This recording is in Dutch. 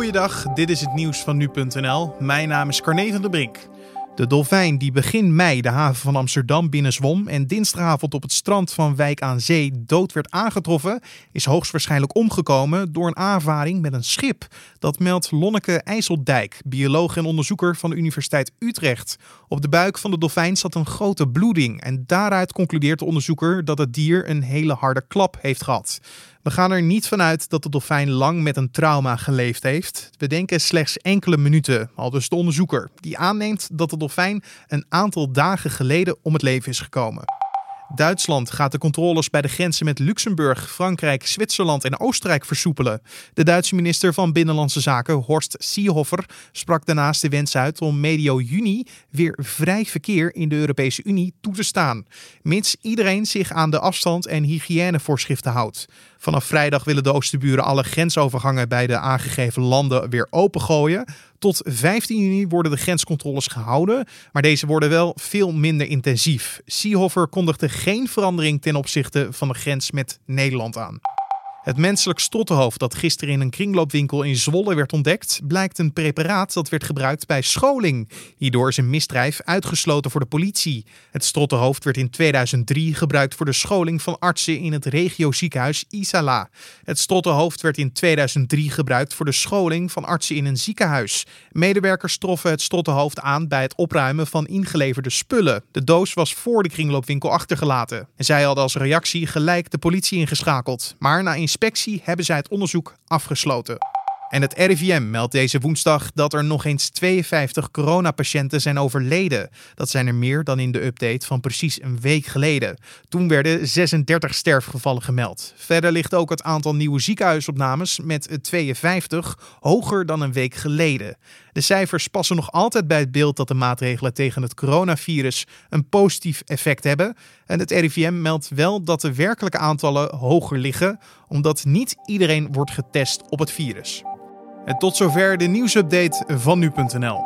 Goeiedag, dit is het nieuws van nu.nl. Mijn naam is Carne van der Brink. De dolfijn die begin mei de haven van Amsterdam binnenzwom en dinsdagavond op het strand van Wijk aan Zee dood werd aangetroffen, is hoogstwaarschijnlijk omgekomen door een aanvaring met een schip. Dat meldt Lonneke IJsseldijk, bioloog en onderzoeker van de Universiteit Utrecht. Op de buik van de dolfijn zat een grote bloeding en daaruit concludeert de onderzoeker dat het dier een hele harde klap heeft gehad. We gaan er niet vanuit dat de dolfijn lang met een trauma geleefd heeft. We denken slechts enkele minuten, al dus de onderzoeker, die aanneemt dat de dolfijn een aantal dagen geleden om het leven is gekomen. Duitsland gaat de controles bij de grenzen met Luxemburg, Frankrijk, Zwitserland en Oostenrijk versoepelen. De Duitse minister van Binnenlandse Zaken, Horst Seehofer, sprak daarnaast de wens uit om medio juni weer vrij verkeer in de Europese Unie toe te staan, mits iedereen zich aan de afstand- en hygiënevoorschriften houdt. Vanaf vrijdag willen de Oosterburen alle grensovergangen bij de aangegeven landen weer opengooien. Tot 15 juni worden de grenscontroles gehouden, maar deze worden wel veel minder intensief. Seehofer kondigde geen verandering ten opzichte van de grens met Nederland aan. Het menselijk strottenhoofd dat gisteren in een kringloopwinkel in Zwolle werd ontdekt, blijkt een preparaat dat werd gebruikt bij scholing. Hierdoor is een misdrijf uitgesloten voor de politie. Het strottenhoofd werd in 2003 gebruikt voor de scholing van artsen in het regioziekenhuis Isala. Het strottenhoofd werd in 2003 gebruikt voor de scholing van artsen in een ziekenhuis. Medewerkers troffen het strottenhoofd aan bij het opruimen van ingeleverde spullen. De doos was voor de kringloopwinkel achtergelaten. En zij hadden als reactie gelijk de politie ingeschakeld. Maar na inspectie hebben zij het onderzoek afgesloten. En het RIVM meldt deze woensdag dat er nog eens 52 coronapatiënten zijn overleden. Dat zijn er meer dan in de update van precies een week geleden. Toen werden 36 sterfgevallen gemeld. Verder ligt ook het aantal nieuwe ziekenhuisopnames met 52 hoger dan een week geleden. De cijfers passen nog altijd bij het beeld dat de maatregelen tegen het coronavirus een positief effect hebben. En het RIVM meldt wel dat de werkelijke aantallen hoger liggen, omdat niet iedereen wordt getest op het virus. En tot zover de nieuwsupdate van nu.nl.